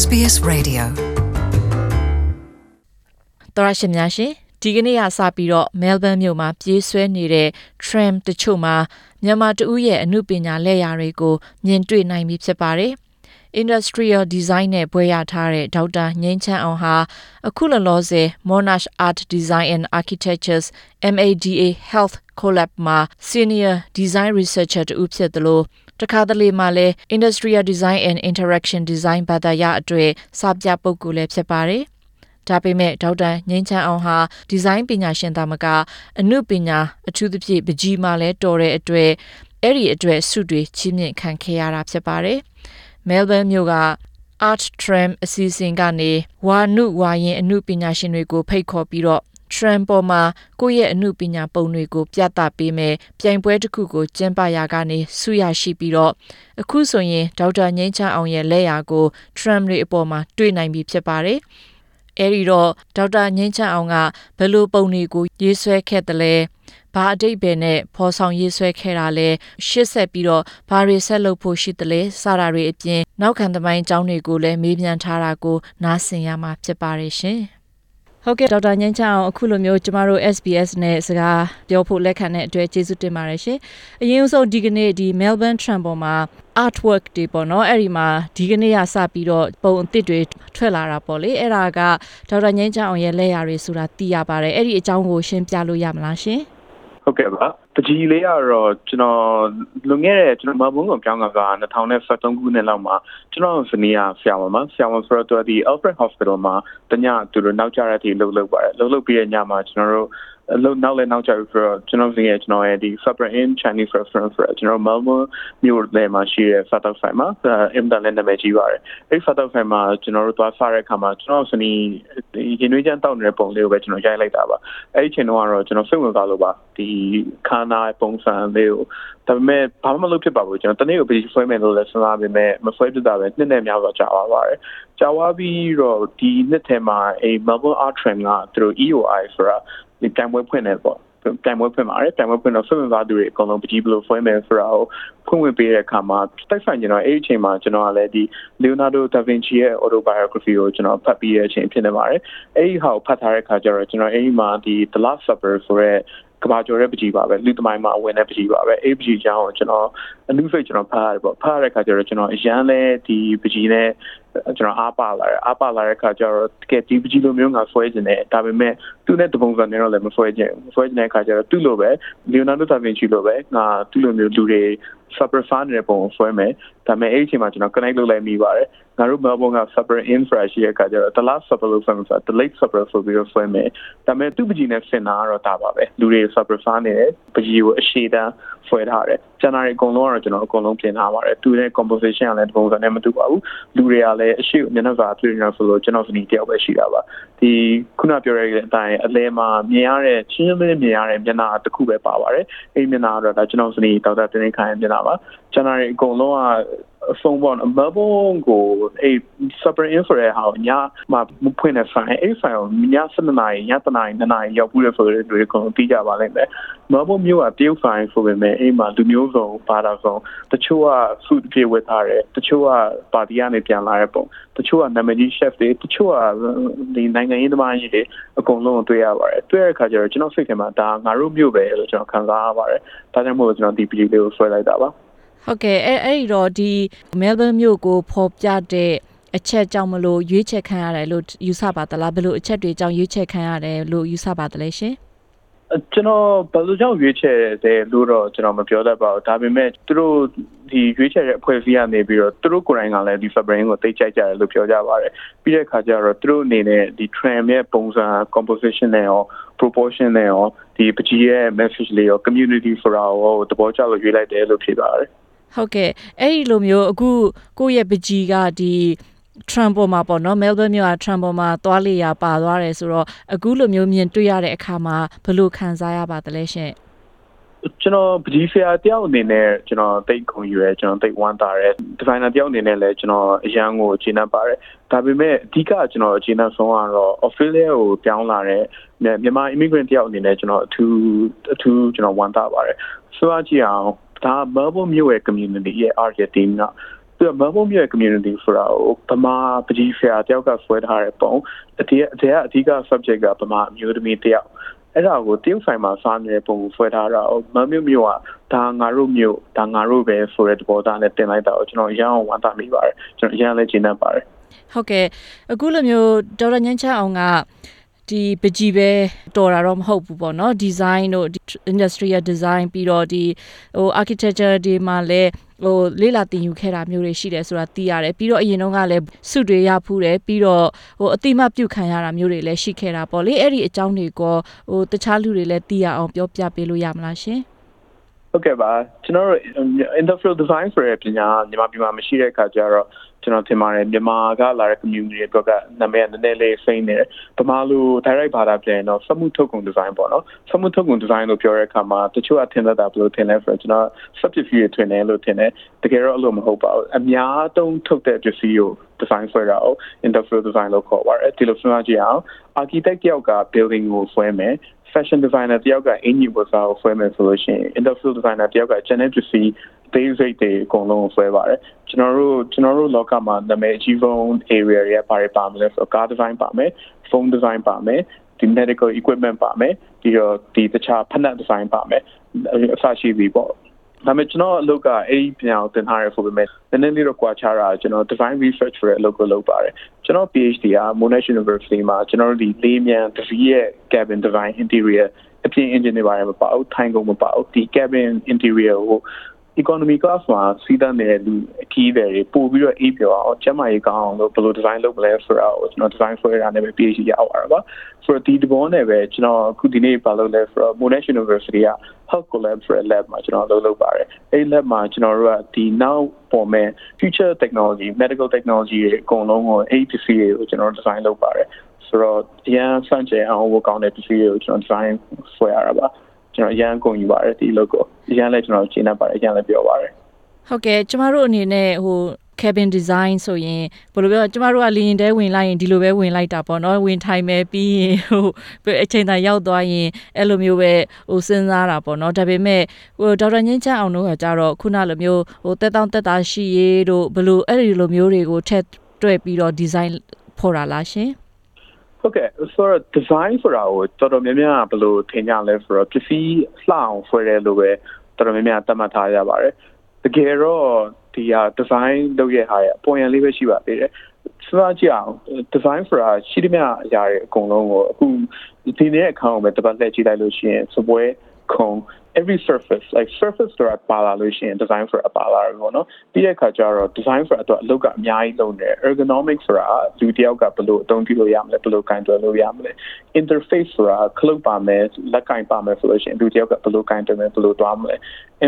SBS Radio တော်ရရှိများရှင်ဒီကနေ့ကစပြီးတော့ Melbourne မြို့မှာပြေးဆွဲနေတဲ့ tram တချို့မှာမြန်မာတဦးရဲ့အမှုပညာလက်ရာတွေကိုမြင်တွေ့နိုင်ပြီဖြစ်ပါတယ်။ Industrial Design နဲ့ဘွဲ့ရထားတဲ့ဒေါက်တာငိမ့်ချမ်းအောင်ဟာအခုလောလောဆယ် Monash Art Design and Architectures MADA Health Collab မှာ Senior Design Researcher တူဖြစ်တယ်လို့ တခါတလေမှလည်း Industrial Design and Interaction Design ဘာသာရပ်အတွေ့စာပြပုဂ္ဂိုလ်လည်းဖြစ်ပါတယ်။ဒါပေမဲ့ဒေါက်တာငင်းချမ်းအောင်ဟာဒီဇိုင်းပညာရှင်သားမကအမှုပညာအထူးသဖြင့်ပကြီးမှလည်းတော်တဲ့အတွက်အဲ့ဒီအတွက်ဆုတွေချီးမြှင့်ခံခဲ့ရတာဖြစ်ပါတယ်။ Melbourne မြို့က Art Tram အစီအစဉ်ကနေဝါနုဝါရင်အမှုပညာရှင်တွေကိုဖိတ်ခေါ်ပြီးတော့ tram ပေါ်မှာကိုယ့်ရဲ့အမှုပညာပုံတွေကိုပြသပေးမယ်ပြိုင်ပွဲတစ်ခုကိုကျင်းပရာကနေဆုရရှိပြီးတော့အခုဆိုရင်ဒေါက်တာငိမ့်ချအောင်ရဲ့လက်ရာကို tram တွေအပေါ်မှာတွေ့နိုင်ပြီဖြစ်ပါတယ်အဲဒီတော့ဒေါက်တာငိမ့်ချအောင်ကဘယ်လိုပုံတွေကိုရေးဆွဲခဲ့တယ်လဲဘာအတိတ်ပဲနဲ့ဖော်ဆောင်ရေးဆွဲခဲ့တာလဲရှစ်ဆက်ပြီးတော့ဘာတွေဆက်လုပ်ဖို့ရှိတယ်လဲစတာတွေအပြင်နောက်ခံသမိုင်းအကြောင်းတွေကိုလည်းမေးမြန်းထားတာကိုနားဆင်ရမှာဖြစ်ပါတယ်ရှင်။ ဟုတ်ကဲ့ဒေါက်တာညင်းချအောင်အခုလိုမျိုးကျမတို့ SBS နဲ့စကားပြောဖို့လက်ခံတဲ့အတွက်ကျေးဇူးတင်ပါတယ်ရှင်။အရင်ဆုံးဒီကနေ့ဒီ Melbourne Tram ပေါ်မှာ artwork တွေပေါ့နော်အဲ့ဒီမှာဒီကနေ့ကစပြီးတော့ပုံအသစ်တွေထွက်လာတာပေါ့လေအဲ့ဒါကဒေါက်တာညင်းချအောင်ရဲ့လက်ရာတွေဆိုတာသိရပါတယ်အဲ့ဒီအကြောင်းကိုရှင်းပြလို့ရမလားရှင်။ ဟုတ်ကဲ့ပါပကြီးလေးကတော့ကျွန်တော်လွန်ခဲ့တဲ့ကျွန်တော်မဘုံကိုပြောင်းကက2013ခုနှစ်လောက်မှာကျွန်တော်ဇနီးကဆရာမမဆရာမဆိုတော့ဒီ Alfred Hospital မှာတညသူတို့နောက်ကြတဲ့အထိလှုပ်လှုပ်ပါတယ်လှုပ်လှုပ်ပြီးတဲ့ညမှာကျွန်တော်တို့ လို့နောက်လည်းနောက်ကျပြီဆိုတော့ကျွန်တော်စီရဲ့ကျွန်တော်ရဲ့ဒီ Supper in Chinese restaurant ဆိုတော့ကျွန်တော် Melbourne မြို့ထဲမှာရှိတဲ့ Fat Dog Fight မှာအင်တာနက်နာမည်ကြီးပါတယ်အဲ့ Fat Dog Fight မှာကျွန်တော်တို့သွားစားတဲ့အခါမှာကျွန်တော်စနီရင်နွေးချမ်းတောက်နေတဲ့ပုံလေးကိုပဲကျွန်တော်ရိုက်လိုက်တာပါအဲ့ဒီချိန်တော့ကတော့ကျွန်တော်စိတ်ဝင်စားလို့ပါဒီခါနာပုံစံလေးကိုဒါပေမဲ့ဘာမှမလုပ်ဖြစ်ပါဘူးကျွန်တော်တနေ့ကိုပြီးဆွဲမယ်လို့လည်းစဉ်းစားပေမဲ့မဆွဲဖြစ်တာပဲနှစ်နဲ့များတော့ကြာသွားပါတယ်ကြာသွားပြီးတော့ဒီနှစ်ထဲမှာအဲ Melbourne Art Trend ကသူတို့ EOI ဆိုတာ ဒီကံပွဲဖွင့်နေပေါ့ကံပွဲဖွင့်ပါတယ်ကံပွဲဖွင့်တော့ဆွေးနွေးသားသူတွေအကုန်လုံးပကြီးဘလို့ဖွင့်မယ်ဆိုတာကိုဖွင့်ဝင်ပေးတဲ့အခါမှာတိုက်ဆိုင်ကျွန်တော်အဲ့ဒီအချိန်မှာကျွန်တော်ကလည်းဒီ Leonardo da Vinci ရဲ့ autobiography ကိုကျွန်တော်ဖတ်ပြီးတဲ့အချိန်ဖြစ်နေပါတယ်အဲ့ဒီဟာကိုဖတ်ထားတဲ့အခါကျတော့ကျွန်တော်အဲ့ဒီမှာဒီ The Last Supper ဆိုတဲ့ကဘာကျော်တဲ့ပကြီးပါပဲလူသမိုင်းမှာဝင်တဲ့ပကြီးပါပဲအဲ့ပကြီးကြောင်းကိုကျွန်တော် အနုစိတ်ကျွန်တော်ဖတ်ရတယ်ပေါ့ဖတ်ရတဲ့ခါကျတော့ကျွန်တော်အရန်လဲဒီပကြီးနဲ့ကျွန်တော်အားပါလာတယ်အားပါလာတဲ့ခါကျတော့တကယ်ဒီပကြီးလိုမျိုးငါဆွဲခြင်းနဲ့ဒါပေမဲ့သူ့နဲ့တပုံစံနဲ့တော့လည်းမဆွဲခြင်းဆွဲခြင်းတဲ့ခါကျတော့သူ့လိုပဲလီယိုနာဒိုဒါဗင်ချီလိုပဲငါသူ့လိုမျိုးလူတွေ super fan တဲ့ပုံဆွဲမယ်ဒါပေမဲ့အဲ့ဒီအချိန်မှာကျွန်တော် connect လုပ်လိုက်မိပါတယ်ငါတို့ Melbourne က super infra ရှိတဲ့အခါကျတော့ the last super လို့ဆိုမှဆို the late super ဆိုပြီးတော့ဆွဲမယ်ဒါပေမဲ့သူ့ပကြီးနဲ့ဆင်တာကတော့ဒါပါပဲလူတွေ super fan နေတယ်ပကြီးကိုအရှိတန်းဆွဲထားတယ် ကျန်တာတွေအကုန်လုံးကတော့ကျွန်တော်အကုန်လုံးပြင်ထားပါတယ်သူရဲ့ composition ကလည်းဒီပုံစံနဲ့မတူပါဘူးလူတွေကလည်းအရှိမျက်နှာစာတွေ့နေဆိုလို့ကျွန်တော်စနီတယောက်ပဲရှိတာပါဒီခုနပြောရတဲ့အတိုင်းအလဲမှာမြင်ရတဲ့ချင်းချင်းလေးမြင်ရတဲ့မျက်နှာတစ်ခုပဲပါပါတယ်အဲ့မျက်နှာကတော့ဒါကျွန်တော်စနီဒေါက်တာတင်နေခိုင်မျက်နှာပါကျန်တာတွေအကုန်လုံးက အဆုံးပေါ့မဘုံကိုအဲ့ super infrared ဟာညမှာမဖွင့်တဲ့ဆိုင်အဲ့ဆိုင်ကိုည7နာရီည7နာရီ2နာရီရောက်ပြီးရဆိုတဲ့တွေကတော့သိကြပါလိမ့်မယ်မဘုံမျိုးကတရုတ်ဆိုင်ဆိုပေမဲ့အဲ့မှာလူမျိုးစုံဘာသာစုံတချို့က food ပြေဝတ်ထားတယ်တချို့ကပါတီကနေပြန်လာတဲ့ပုံတချို့ကနာမည်ကြီး chef တွေတချို့ကဒီနိုင်ငံရေးသမားကြီးတွေအကုန်လုံးတွေ့ရပါတယ်တွေ့ရတဲ့အခါကျတော့ကျွန်တော်စိတ်ထဲမှာဒါငါတို့မျိုးပဲလို့ကျွန်တော်ခံစားရပါတယ်ဒါကြောင့်မို့ကျွန်တော်ဒီ video လေးကိုဆွဲလိုက်တာပါ ဟုတ်ကဲ့အဲ့အဲ့ဒီတော့ဒီ Melbourne မြို့ကိုဖော်ပြတဲ့အချက်ကြောင့်မလို့ရွေးချယ်ခံရတယ်လို့ယူဆပါသလားဘယ်လိုအချက်တွေကြောင့်ရွေးချယ်ခံရတယ်လို့ယူဆပါသလဲရှင်ကျွန်တော်ဘယ်လိုကြောင့်ရွေးချယ်တယ်လို့တော့ကျွန်တော်မပြောတတ်ပါဘူးဒါပေမဲ့သူတို့ဒီရွေးချယ်တဲ့အဖွဲ့အစည်းကနေပြီးတော့သူတို့ကိုယ်တိုင်ကလည်းဒီ Fabric ကိုသိကြိုက်ကြတယ်လို့ပြောကြပါတယ်ပြီးတဲ့အခါကျတော့သူတို့အနေနဲ့ဒီ tram ရဲ့ပုံစံ composition နဲ့ရော proportion နဲ့ရောဒီပကြီးရဲ့ message လေးရော community ဆိုတာကိုသဘောကျလို့ရွေးလိုက်တယ်လို့ဖြေပါတယ် ဟုတ်ကဲ့အဲ့ဒီလိုမျိုးအခုကိုယ့်ရဲ့ပကြီးကဒီ Trump ပေါ်မှာပေါ့နော် Melbourne မြို့က Trump ပေါ်မှာသွားလေရပါသွားတယ်ဆိုတော့အခုလိုမျိုးမြင်တွေ့ရတဲ့အခါမှာဘယ်လိုခံစားရပါသလဲရှင်ကျွန်တော်ပကြီးဆရာတယောက်အနေနဲ့ကျွန်တော်တိတ်ခုံယူရဲကျွန်တော်တိတ်ဝမ်းသာတယ်ဒီဇိုင်နာတယောက်အနေနဲ့လည်းကျွန်တော်အရန်ကိုအခြေနှက်ပါတယ်ဒါပေမဲ့အဓိကကျွန်တော်အခြေနှက်ဆုံးကတော့ Australia ကိုပြောင်းလာတဲ့မြန်မာ immigrant တယောက်အနေနဲ့ကျွန်တော်အထူးအထူးကျွန်တော်ဝမ်းသာပါတယ်ဆိုတော့ကြည့်အောင် ဒါ Melbourne မြို့ရဲ့ community ရဲ့ art ရဲ့ team ကသူပြီးတော့မမုံမြရဲ့ community ဆိုတာကိုဗမာပကြီးဆရာတယောက်ကဆွဲထားတဲ့ပုံအတိအတဲ့အဓိက subject ကဗမာအမျိုးသမီးတယောက်အဲ့ဒါကိုတရုတ်ဆိုင်မှာစားနေတဲ့ပုံကိုဆွဲထားတာမမျိုးမျိုးကဒါငါတို့မျိုးဒါငါတို့ပဲဆိုတဲ့သဘောသားနဲ့တင်လိုက်တာကိုကျွန်တော်ရအောင်ဝမ်းသာမိပါတယ်ကျွန်တော်ရမ်းလည်းကျေနပ်ပါတယ်ဟုတ်ကဲ့အခုလိုမျိုးဒေါက်တာညန်းချအောင်က ဒီပကြီးပဲတော်တာတော့မဟုတ်ဘူးပေါ့နော် design တို့ industrial design ပြီးတော့ဒီဟို architecture ဒီမှာလည်းဟိုလေးလာတင်ယူခဲ့တာမျိုးတွေရှိတယ်ဆိုတာသိရတယ်ပြီးတော့အရင်တုန်းကလည်းစုတွေရဖူးတယ်ပြီးတော့ဟိုအတိမပြုတ်ခံရတာမျိုးတွေလည်းရှိခဲ့တာပေါ့လေအဲ့ဒီအကြောင်းတွေကိုဟိုတခြားလူတွေလည်းသိရအောင်ပြောပြပေးလို့ရမလားရှင် ဟုတ်ကဲ့ပါကျွန်တော်တို့ industrial design ဆိုတဲ့ပညာမြန်မာပြည်မှာမရှိတဲ့အခါကျတော့ကျွန်တော်ထင်ပါတယ်မြန်မာကလာတဲ့ community တွေအတွက်ကနာမည်နည်းနည်းလေးစိမ့်နေတယ်။ဗမာလို direct ဘာသာပြန်တော့စမှုထုတ်ကုန် design ပေါ့နော်။စမှုထုတ်ကုန် design လို့ပြောတဲ့အခါမှာတချို့အထင်သက်တာဘယ်လိုထင်လဲဆိုတော့ကျွန်တော် subject view ထွင်တယ်လို့ထင်တယ်။တကယ်တော့အဲ့လိုမဟုတ်ပါဘူး။အများတုံးထုတ်တဲ့ပစ္စည်းကို design ဆွဲတာကို industrial design လို့ခေါ်ပါတယ်။ဒီလိုစဉ်းစားကြည့်အောင် architect တယောက်က building ကိုဆွဲမယ် fashion designer တယောက်ကအင်ဂျီဝတ်စားကိုဆွဲမယ်ဆိုလို့ရှိရင် industrial designer တယောက်က channel ပစ္စည်း basic တွေအကုန်လုံးဆွဲပါတယ်ကျွန်တော်တို့ကျွန်တော်တို့လောကမှာနာမည်အကြီးဆုံး area တွေပါရပါမလဲဆိုတော့ car design ပါမယ် phone design ပါမယ်ဒီ medical equipment ပါမယ်ပြီးတော့ဒီတခြားဖက်နက် design ပါမယ်အစရှိပြီပေါ့ ဒါပေမဲ့ကျွန်တော်အလုပ်ကအဲ့ဒီပြန်အောင်သင်ထားရဆိုပေမဲ့နည်းနည်းလေးတော့ကွာခြားတာကျွန်တော် design research ဆိုတဲ့အလုပ်ကိုလုပ်ပါတယ်ကျွန်တော် PhD က Monash University မှာကျွန်တော်တို့ဒီလေးမြန်တစည်းရဲ့ cabin design interior အပြင် engineer ဘာမှမပါဘူးထိုင်ကုန်မပါဘူးဒီ cabin interior ကို economy class မှာစီးတန်းနေတဲ့လူအကြီးတွေပို့ပြီးတော့အေးပြောအောင်ကျမကြီးကောင်းအောင်လို့ဘယ်လို design လုပ်မလဲဆိုတာကိုကျွန်တော် design ဆွဲတာနဲ့ပဲ PhD ရအောင်ပါပါဆိုတော့ဒီတဘောနဲ့ပဲကျွန်တော်အခုဒီနေ့ဘာလုပ်လဲဆိုတော့ Monash University က Health Collab ဆိုတဲ့ lab မှာကျွန်တော်လုပ်လုပ်ပါတယ်အဲ့ lab မှာကျွန်တော်တို့ကဒီ now ပေါ်မဲ့ future technology medical technology တွေအကုန်လုံးကို APC တွေကိုကျွန်တော် design လုပ်ပါတယ်ဆိုတော့အရန်စန့်ကျင်အောင်ဝကောင်းတဲ့ပစ္စည်းတွေကိုကျွန်တော် design ဆွဲရတာပါ ကျွန်တော်အရန်ကုန်ယူပါတယ်ဒီ logo အရန်လည်းကျွန်တော်ရှင်းနေပါတယ်အရန်လည်းပြောပါတယ်ဟုတ်ကဲ့ကျမတို့အနေနဲ့ဟို cabin design ဆိုရင်ဘယ်လိုပြောကျမတို့ကလင်းတဲဝင်လိုက်ရင်ဒီလိုပဲဝင်လိုက်တာပေါ့နော်ဝင်ထိုင်မယ်ပြီးရင်ဟိုအချိန်တိုင်းရောက်သွားရင်အဲ့လိုမျိုးပဲဟိုစဉ်းစားတာပေါ့နော်ဒါပေမဲ့ဟိုဒေါက်တာငင်းချအောင်တို့ကကြတော့ခုနလိုမျိုးဟိုတက်တောင်းတက်တာရှိရေးတို့ဘယ်လိုအဲ့ဒီလိုမျိုးတွေကိုထက်တွဲပြီးတော့ design ဖော်တာလားရှင် ဟုတ်ကဲ့ဆိုတော့ design ဆိုတာကိုတော်တော်များများဘယ်လိုထင်ကြလဲဆိုတော့ပစ္စည်းလှအောင်ဆွဲတယ်လို့ပဲတော်တော်များများသတ်မှတ်ထားရပါတယ်တကယ်တော့ဒီဟာ design လုပ်ရဟာရအပေါ်ရန်လေးပဲရှိပါသေးတယ်စဉ်းစားကြည့်အောင် design ဆိုတာရှိသမျှအရာတွေအကုန်လုံးကိုအခုဒီနေ့အခါကိုပဲတပတ်လှည့်ကြည့်လိုက်လို့ရှိရင်စပွဲခုံ every surface like surface ဆိုတာပါလာလို့ရှိရင် design ဆိုတာပါလာတယ်ပေါ့နော်ပြီးတဲ့အခါကျတော့ design ဆိုတာတော့အလုပ်ကအများကြီးလုပ်နေ ergonomic ဆိုတာလူတယောက်ကဘယ်လိုအသုံးပြုလို့ရမလဲဘယ်လိုကင်တွယ်လို့ရမလဲ interface ဆိုတာခလုတ်ပါမယ်လက်ကင်ပါမယ်ဆိုလို့ရှိရင်လူတယောက်ကဘယ်လိုကင်တွယ်မယ်ဘယ်လိုသွားမလဲ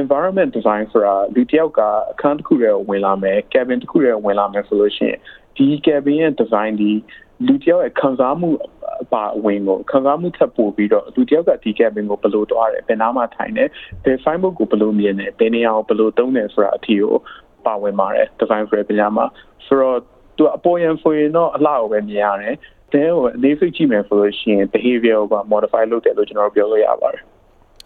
environment design ဆိုတာလူတယောက်ကအခန်းတစ်ခုထဲဝင်လာမယ် cabin တစ်ခုထဲဝင်လာမယ်ဆိုလို့ရှိရင်ဒီ cabin ရဲ့ design ဒီလူတယောက်ရဲ့ခံစားမှုအ ပါအဝင်ကိုခံစားမှုထပ်ပို့ပြီးတော့လူတယောက်ကဒီ cabin ကိုဘယ်လိုတွားတယ်ဘယ်နားမှာထိုင်တယ်ဘယ် file book ကိုဘယ်လိုမြင်တယ်ဘယ်နေရာကိုဘယ်လိုသုံးတယ်ဆိုတာအထီကိုပါဝင်ပါတယ် design ဆိုတဲ့ပညာမှာဆိုတော့သူအပေါ်ရန်ဆိုရင်တော့အလှကိုပဲမြင်ရတယ်တဲ့ဟိုအနေစိတ်ကြည့်မယ်ဆိုလို့ရှိရင် behavior ကို modify လုပ်တယ်လို့ကျွန်တော်ပြောလို့ရပါတယ်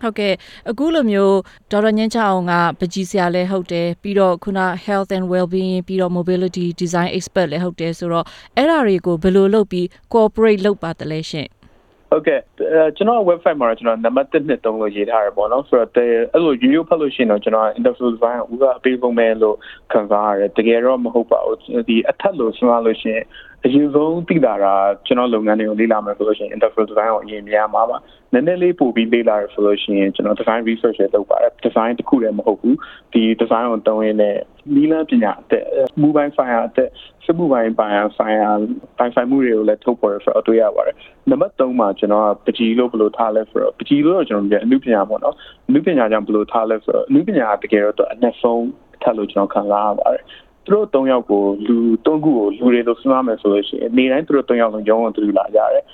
ဟုတ်ကဲ့အခုလိုမျိုးဒေါက်တာညင်းချအောင်ကပကြီးစရာလည်းဟုတ်တယ်ပြီးတော့ခုန health and well-being ပြီးတော့ mobility design expert လည်းဟုတ်တယ်ဆိုတော့အဲ့ဒါတွေကိုဘယ်လိုလုပ်ပြီး cooperate လုပ်ပါတလဲရှင်ဟုတ်ကဲ့ကျွန်တော် website မှာကျွန်တော်နံပါတ်1နှစ်3လို့ရေးထားရပေါ့နော်ဆိုတော့အဲ့လို video ဖတ်လို့ရှိရင်တော့ကျွန်တော် interview design ဥကအပေးဆုံးပဲလို့ခံစားရတယ်တကယ်တော့မဟုတ်ပါဘူးဒီအထက်လို့စဉ်းစားလို့ရှိရင် အရင်ဆုံးသိတာကကျွန်တော်လုပ်ငန်းတွေကိုလေ့လာမယ်ဆိုလို့ရှိရင် interface design ကိုအရင်များမှာပါနည်းနည်းလေးပို့ပြီးလေ့လာရဆိုလို့ရှိရင်ကျွန်တော် design research တွေလုပ်ပါတယ် design တစ်ခုတည်းမဟုတ်ဘူးဒီ design ကိုတုံးရင်းနဲ့နီလန်းပညာအသက် mobile file အသက်စမှုပိုင်းပိုင်းဆိုင်ရာပိုင်ဆိုင်မှုတွေကိုလည်းထုတ်ပေါ်ရဆိုတော့တွေ့ရပါတယ်နံပါတ်3မှာကျွန်တော်ကပကြီးလို့ဘယ်လိုထားလဲဆိုတော့ပကြီးလို့တော့ကျွန်တော်ပြန်အမှုပညာပေါ့နော်အမှုပညာကြောင့်ဘယ်လိုထားလဲဆိုတော့အမှုပညာတကယ်တော့အနက်ဆုံးထပ်လို့ကျွန်တော်ခံစားရပါတယ် သူတို့၃ယောက်ကိုလူ၃ခုကိုလူတွေလို့စဉ်းစားမယ်ဆိုလို့ရှိရင်နေတိုင်းသူတို့၃ယောက်လုံးရုံးအောင်သူလာကြတယ်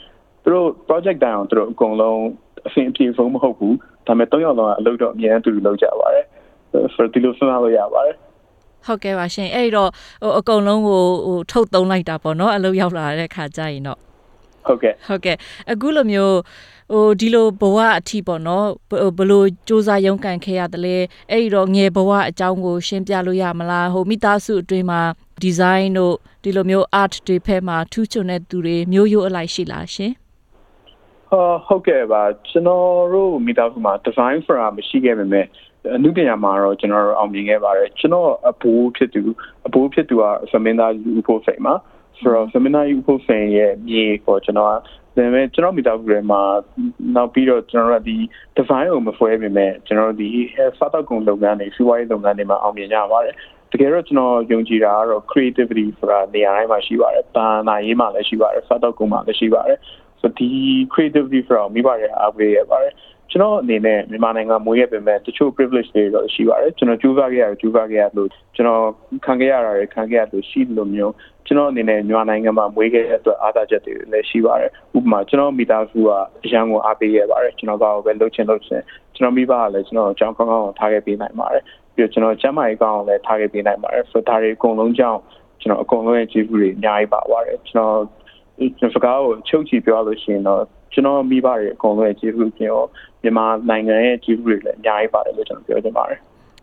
သူတို့ project တိုင်းအောင်သူတို့အကုန်လုံးအဆင်ပြေဆုံးမဟုတ်ဘူးဒါပေမဲ့၃ယောက်လုံးကအလုပ်တော့အများကြီးသူတို့လုပ်ကြပါတယ်ဆိုတော့ဒီလိုစဉ်းစားလို့ရပါတယ်ဟုတ်ကဲ့ပါရှင်အဲ့တော့ဟိုအကုန်လုံးကိုဟိုထုတ်သုံးလိုက်တာပေါ့နော်အလုပ်ရောက်လာတဲ့ခါကျရင်တော့ ဟုတ်ကဲ့ဟုတ်ကဲ့အခုလိုမျိုးဟိုဒီလိုဘဝအထိပေါ့နော်ဘယ်လိုစူးစမ်းရုန်းကန်ခဲ့ရတယ်လဲအဲ့ဒီတော့ငယ်ဘဝအကြောင်းကို ရှင်းပြလို့ရမလားဟိုမိသားစုအတွင်းမှာ design တို့ဒီလိုမျိုး art တွေဖက်မှာထူးချွန်တဲ့သူတွေမျိုးရိုးအလိုက်ရှိလားရှင်ဟုတ်ဟုတ်ကဲ့ပါကျွန်တော်တို့မိသားစုမှာ design for မရှိခဲ့ပေမဲ့အနုပညာမှာတော့ကျွန်တော်တို့အောင်မြင်ခဲ့ပါတယ်ကျွန်တော်အဘိုးဖြစ်သူအဘိုးဖြစ်သူကသမင်းသားယူဖို့စိတ်မှာ ဆိုတော့သမင်းသားယူဖို့စိတ်ရဲ့မြေကိုကျွန်တော်ဒါပေမဲ့ကျွန်တော်မိသားစုတွေမှာနောက်ပြီးတော့ကျွန်တော်တို့ဒီ design ကိုမဖွဲပေမဲ့ကျွန်တော်တို့ဒီစားတော့ကုန်လုပ်ငန်းတွေစီးပွားရေးလုပ်ငန်းတွေမှာအောင်မြင်ကြပါတယ်တကယ်တော့ကျွန်တော်ယုံကြည်တာကတော့ creativity ဆိုတာနေရာတိုင်းမှာရှိပါတယ်။ဘာသာရေးမှာလည်းရှိပါတယ်။စားတော့ကုန်မှာလည်းရှိပါတယ်။ဆိုဒီ creativity ဆိုတာမိဘတွေအားပေးရပါတယ်။ကျွန်တော်အနေနဲ့မြန်မာနိုင်ငံမွေးရပေမဲ့တချို့ privilege တွေတော့ရှိပါတယ်ကျွန်တော်ကြိုးစားခဲ့ရတယ်ကြိုးစားခဲ့ရလို့ကျွန်တော်ခံခဲ့ရတာတွေခံခဲ့ရလို့ရှိလို့မျိုး ကျွန်တော်အနေနဲ့မြန်မာနိုင်ငံမှာမွေးခဲ့တဲ့အတွက်အားသာချက်တွေလည်းရှိပါတယ်ဥပမာကျွန်တော်မိသားစုကအရန်ကိုအားပေးရပါတယ်ကျွန်တော်ဘာကိုပဲလုပ်ချင်လုပ်ချင်ကျွန်တော်မိဘကလည်းကျွန်တော်အကြောင်းကောင်းကောင်းထားခဲ့ပေးနိုင်ပါတယ်ပြီးတော့ကျွန်တော်ကျမ်းမာရေးကောင်းအောင်လည်းထားခဲ့ပေးနိုင်ပါတယ်ဆိုတော့ဒါတွေအကုန်လုံးကြောင့်ကျွန်တော်အကုန်လုံးရဲ့ကျေးဇူးတွေအများကြီးပါပါတယ်ကျွန်တော်ကျွန်တော်စကားကိုချုပ်ချီပြောလို့ရှိရင်တော့ကျွန်တော်မိဘတွေအကုန်လုံးရဲ့ကျေးဇူးပြင်ရောမြန်မာနိုင်ငံရဲ့ကျေးဇူးတွေလည်းအများကြီးပါတယ်လို့ကျွန်တော်ပြောချင်ပါတယ်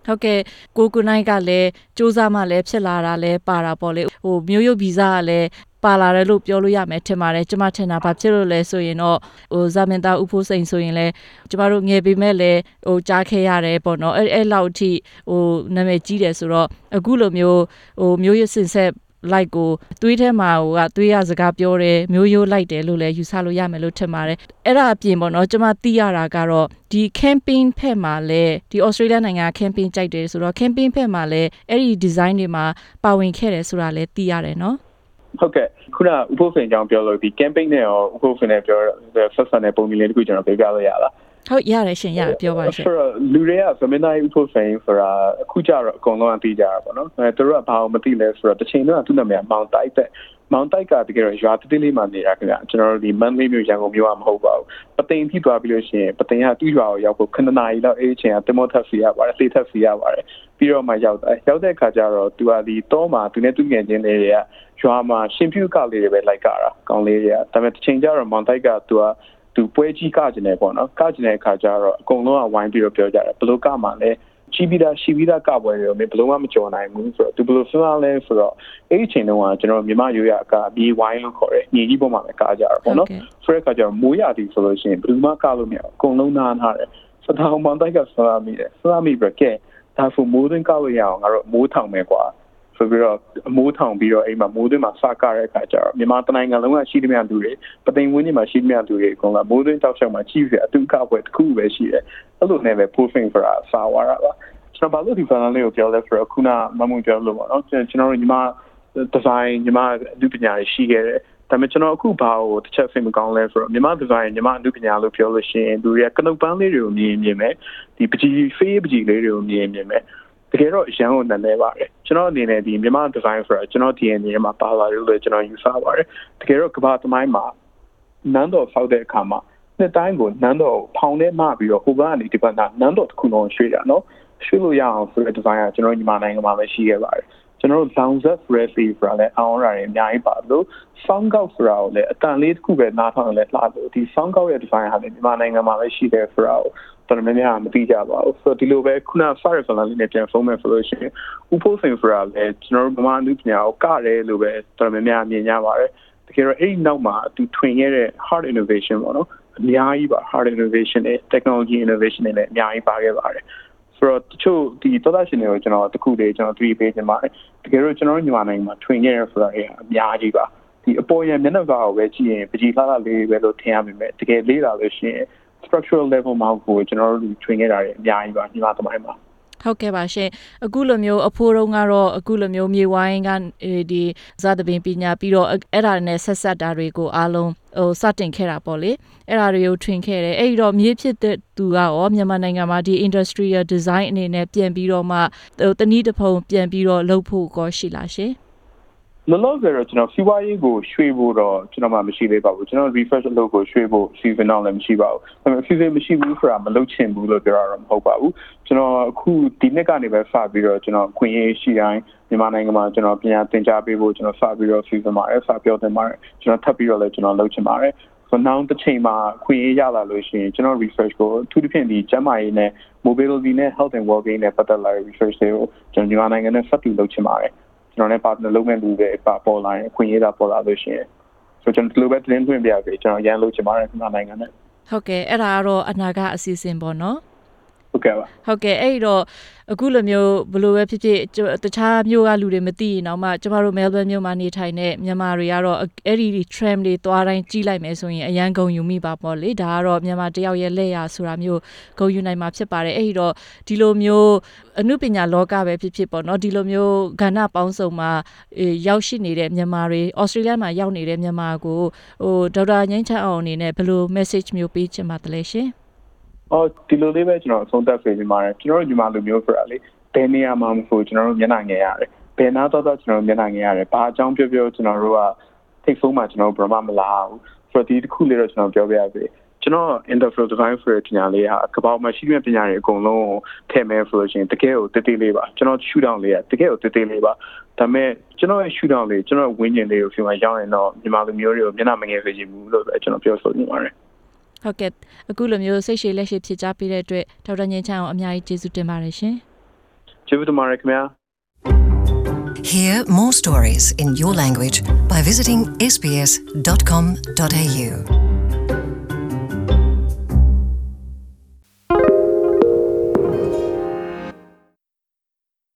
ဟုတ်ကဲ့ကိုကုနိုင်ကလည်းစူးစမ်းမှလည်းဖြစ်လာတာလည်းပါတာပေါ့လေဟိုမျိုးရုပ်ဗီဇကလည်းပါလာတယ်လို့ပြောလို့ရမယ်ထင်ပါတယ်ကျမထင်တာဘာဖြစ်လို့လဲဆိုရင်တော့ဟိုဇာမင်သားဥဖိုးစိန်ဆိုရင်လည်းကျမတို့ငယ်ပေမဲ့လည်းဟိုကြားခဲ့ရတယ်ပေါ့နော်အဲ့အဲ့လောက်အထိဟိုနာမည်ကြီးတယ်ဆိုတော့အခုလိုမျိုးဟိုမျိုးရစင်ဆက် လိုက်ကိုသွေးထဲမှာဟိုကသွေးရစကားပြောတယ်မျိုးရိုးလိုက်တယ်လို့လည်းယူဆလို့ရမယ်လို့ထင်ပါတယ်အဲ့ဒါအပြင်ပေါ့နော်ကျွန်မသိရတာကတော့ဒီ camping ဖက်မှာလည်းဒီ Australia နိုင်ငံ camping ကြိုက်တယ်ဆိုတော့ camping ဖက်မှာလည်းအဲ့ဒီ design တွေမှာပါဝင်ခဲ့တယ်ဆိုတာလည်းသိရတယ်နော်ဟုတ်ကဲ့ခုနဥပုသ်ဖင်ကြောင့်ပြောလို့ဒီ camping နဲ့ရောဥပုသ်ဖင်နဲ့ပြောဆက်ဆံတဲ့ပုံစံလေးတခုကျွန်တော်ပြပြလို့ရလား ဟုတ်ရတယ်ရှင်ရပြောပါရှင်ဆိုတော့လူတွေကသမင်းသားဥပုဆိုင်ဆိုတာအခုကျတော့အကုန်လုံးအသိကြတာပေါ့နော်အဲသူတို့ကဘာလို့မသိလဲဆိုတော့တစ်ချိန်တော့သူ့နာမည်ကမောင်တိုက်တဲ့မောင်တိုက်ကတကယ်တော့ရွာတတိလေးမှနေတာခင်ဗျကျွန်တော်တို့ဒီမန်လေးမျိုးရန်ကုန်မျိုးကမဟုတ်ပါဘူးပသိမ်ထိသွားပြီးလို့ရှိရင်ပသိမ်ကသူ့ရွာကိုရောက်ဖို့ခဏနာရီလောက်အေးချင်ကတမောထပ်စီရပါတယ်လေထပ်စီရပါတယ်ပြီးတော့မှရောက်တယ်ရောက်တဲ့အခါကျတော့သူကဒီတော့မှသူနဲ့သူငယ်ချင်းလေးတွေကရွာမှာရှင်ဖြူကလေးတွေပဲလိုက်ကြတာကောင်းလေးတွေကဒါပေမဲ့တစ်ချိန်ကျတော့မောင်တိုက်ကသူက သူပွဲကြီးကကျင်တယ်ပေါ့နော်ကကျင်တဲ့အခါကျတော့အကုန်လုံးကဝိုင်းပြီးတော့ပြောကြတယ်ဘလို့ကမှလည်းရှိပြီးသားရှိပြီးသားကပွဲတွေတော့မင်းဘလို့မှမကြော်နိုင်ဘူးဆိုတော့သူဘလို့စဉ်းစားလဲဆိုတော့အဲ့ဒီချိန်တုန်းကကျွန်တော်မြန်မာရိုးရကအပြီးဝိုင်းလို့ခေါ်တယ်ညီကြီးပေါ်မှာပဲကားကြတာပေါ့နော်ဆိုတဲ့အခါကျတော့မိုးရသည်ဆိုလို့ရှိရင်ဘယ်သူမှကလို့မရအကုန်လုံးနားထားတယ်စတောင်းမောင်တိုက်ကဆွာမိတယ်ဆွာမိပြီးကဲဒါဆိုမိုးသွင်းကလို့ရအောင်ငါတို့မိုးထောင်မယ်ကွာ ဆိုပြီးတော့အမိုးထောင်ပြီးတော့အိမ်မှာမိုးသွင်းမှာစကားတဲ့အခါကျတော့မြန်မာတနိုင်ငံလုံးကရှိသမျှလူတွေပသိမ်ဝင်းကြီးမှာရှိသမျှလူတွေအကုန်လုံးမိုးသွင်းတောက်လျှောက်မှာကြီးပြီးအတူကပွဲတစ်ခုပဲရှိတယ်အဲ့လိုနဲ့ပဲ posting for အစာဝါရပါကျွန်တော်ဘာလို့ဒီ panel လေးကိုပြောလဲဆိုတော့ခုနမမှုပြောလို့ပေါ့နော်ကျွန်တော်တို့ညီမ design ညီမလူပညာတွေရှိခဲ့တယ်ဒါပေမဲ့ကျွန်တော်အခုဘာကိုတစ်ချက်စိတ်မကောင်းလဲဆိုတော့မြန်မာဒီဇိုင်းမြန်မာအမှုပညာလို့ပြောလို့ရှိရင်သူတွေကကနုတ်ပန်းလေးတွေကိုမြင်မြင်မယ်ဒီပကြီးဖေးပကြီးလေးတွေကိုမြင်မြင်မယ် တကယ်တော့ရန်ကိုနည်းနည်းပါတယ်ကျွန်တော်အနေနဲ့ဒီမြန်မာဒီဇိုင်းဆိုတာကျွန်တော် DNA မှာပါလာလို့လည်းကျွန်တော်ယူဆပါတယ်တကယ်တော့ကမ္ဘာသမိုင်းမှာနန်းတော်ဆောက်တဲ့အခါမှာနှစ်တိုင်းကိုနန်းတော်ဖောင်ထဲမှပြီးတော့ဟိုကနေဒီဘက်ကနန်းတော်တစ်ခုလုံးရွှေ့တာနော်ရွှေ့လို့ရအောင်ဆိုတဲ့ဒီဇိုင်းကကျွန်တော်ညီမနိုင်ငံမှာပဲရှိခဲ့ပါတယ်ကျွန်တော်တို့ downset freely ဆိုတာလည်းအောင်ရရင်အများကြီးပါလို့ sound out ဆိုတာကိုလည်းအတန်လေးတစ်ခုပဲနားထောင်လည်းလှလို့ဒီ sound out ရဲ့ design ဟာလည်းမြန်မာနိုင်ငံမှာပဲရှိတယ်ဆိုတာကို တော်တော်များများမသိကြပါဘူးဆိုတော့ဒီလိုပဲခုန fire file လေးနဲ့ပြန်ဖုန်းမယ်ဆိုလို့ရှိရင်ဥပိုးစင်ဆိုတာလည်းကျွန်တော်တို့ဗမာလူပညာကိုကတယ်လို့ပဲတော်တော်များများမြင်ကြပါတယ်တကယ်တော့အဲ့ဒီနောက်မှာသူထွင်ခဲ့တဲ့ hard innovation ပေါ့နော်အများကြီးပါ hard innovation နဲ့ technology innovation တွေလည်းအများကြီးပါခဲ့ပါတယ်ဆိုတော့တချို့ဒီသောသားရှင်တွေကိုကျွန်တော်တခုလေးကျွန်တော်3ပေးခြင်းပါတယ်တကယ်လို့ကျွန်တော်တို့ညီမနိုင်ငံမှာထွင်ခဲ့ရဆိုတာအများကြီးပါဒီအပေါ်ရမျက်နှာကောက်ပဲကြည့်ရင်ပကြီးလှလှလေးပဲလို့ထင်ရမိမယ်တကယ်လေးလာလို့ရှိရင် structural level မှာကိုကျွန်တော်တို့ထွင်ခဲ့တာတွေအများကြီးပါညီမသမိုင်းမှာဟုတ်ကဲ့ပါရှင်အခုလိုမျိုးအဖိုးတုံးကတော့အခုလိုမျိုးမြေဝိုင်းကဒီဇာတပင်ပညာပြီးတော့အဲ့ဒါနဲ့ဆက်ဆက်တာတွေကိုအားလုံးဟိုစတင်ခဲ့တာပေါ့လေအဲ့ဒါတွေကိုထွင်ခဲ့တယ်အဲ့ဒီတော့မြေဖြစ်တဲ့သူကရောမြန်မာနိုင်ငံမှာဒီ industrial design အနေနဲ့ပြန်ပြီးတော့မှဟိုတနည်းတစ်ဖုံပြန်ပြီးတော့လုပ်ဖို့ကောရှိလားရှင် လောလောဆယ်တော့ကျွန်တော်စီးပွားရေးကိုရွှေ့ဖို့တော့ကျွန်တော်မှမရှိသေးပါဘူးကျွန်တော် refresh လုပ်ကိုရွှေ့ဖို့ season တော့လည်းမရှိပါဘူးဒါပေမဲ့ season မရှိဘူးဆိုတာမလုပ်ချင်ဘူးလို့ပြောရတော့မဟုတ်ပါဘူးကျွန်တော်အခုဒီနှစ်ကနေပဲစပြီးတော့ကျွန်တော်ခွင့်ရေးရှိတိုင်းမြန်မာနိုင်ငံမှာကျွန်တော်ပညာသင်ကြားပေးဖို့ကျွန်တော်စပြီးတော့ season မှာစပြောတင်ပါတယ်ကျွန်တော်ထပ်ပြီးတော့လည်းကျွန်တော်လုပ်ချင်ပါတယ်ဆိုတော့နောက်တစ်ချိန်မှာခွင့်ရရလာလို့ရှိရင်ကျွန်တော် research ကိုအထူးသဖြင့်ဒီကျန်းမာရေးနဲ့ mobility နဲ့ health and well-being နဲ့ပတ်သက်လာတဲ့ research တွေကိုကျွန်တော်မြန်မာနိုင်ငံနဲ့ဆက်တူလုပ်ချင်ပါတယ် ကျွန်တော်နဲ့ partner လုပ်မဲ့လူတွေပါပေါ်လာရင်ခွင့်ရတာပေါ်လာလို့ရှိရင်ဆိုကျွန်တော်ဒီလိုပဲသတင်းသွင်းပြရစီကျွန်တော်ရန်လုပ်ချင်ပါတယ်မြန်မာနိုင်ငံနဲ့ဟုတ်ကဲ့အဲ့ဒါကတော့အနာကအစီအစဉ်ပေါ့နော် ဟုတ်ကဲ့ပါဟုတ်ကဲ့အဲ့တော့အခုလိုမျိုးဘလို့ပဲဖြစ်ဖြစ်ကျွန်တခြားမျိုးကလူတွေမသိရင်တော့မှကျမတို့ Melbourne မြို့မှာနေထိုင်တဲ့မြန်မာတွေကတော့အဲ့ဒီ tram တွေသွားတိုင်းကြီးလိုက်မယ်ဆိုရင်အရန်ဂုံယူမိပါပေါ့လေဒါကတော့မြန်မာတယောက်ရဲ့လက်ရဆိုတာမျိုးဂုံယူနိုင်မှာဖြစ်ပါတယ်အဲ့ဒီတော့ဒီလိုမျိုးအမှုပညာလောကပဲဖြစ်ဖြစ်ပေါ့နော်ဒီလိုမျိုးကဏ္ဍပေါင်းစုံမှာအေးရောက်ရှိနေတဲ့မြန်မာတွေဩစတြေးလျမှာရောက်နေတဲ့မြန်မာကိုဟိုဒေါက်တာငိမ့်ချမ်းအောင်အနေနဲ့ဘယ်လို message မျိုးပေးချင်ပါသလဲရှင် အော်ဒီလိုလေးပဲကျွန်တော်အဆုံးသတ်ပေးနေပါတယ်ကျွန်တော်တို့ညီမလူမျိုးဆိုတာလေဘယ်နေရာမှာမဆိုကျွန်တော်တို့မျက်နှာငယ်ရတယ်ဘယ်နာတော့တော့ကျွန်တော်တို့မျက်နှာငယ်ရတယ်ဘာအကြောင်းပြောပြောကျွန်တော်တို့ကထိတ်ဆုံးမှာကျွန်တော်တို့ဘယ်မှမလာဘူးဆိုတော့ဒီတစ်ခုလေးတော့ကျွန်တော်ပြောပြရစေကျွန်တော် interval design ဆိုတဲ့ပညာလေးဟာကပောက်မှာရှိတဲ့ပညာတွေအကုန်လုံးကိုထည့်မယ်ဆိုလို့ရှိရင်တကယ်ကိုတည်တည်လေးပါကျွန်တော် shoot down လေးကတကယ်ကိုတည်တည်လေးပါဒါပေမဲ့ကျွန်တော်ရဲ့ shoot down လေးကျွန်တော်ဝင်းကျင်လေးကိုဖြေမှာရောက်ရင်တော့မြန်မာလူမျိုးတွေကိုမျက်နှာမငယ်စေချင်ဘူးလို့ပဲကျွန်တော်ပြောဆိုနေပါတယ် ဟုတ်ကဲ့အခုလိုမျိုးစိတ်ရှည်လက်ရှည်ဖြစ်ကြပေးတဲ့အတွက်ဒေါက်တာငင်းချမ်းအောင်အများကြီးကျေးဇူးတင်ပါတယ်ရှင်ကျေးဇူးတင်ပါတယ်ခင်ဗျာ Hear more stories in your language by visiting sbs.com.au.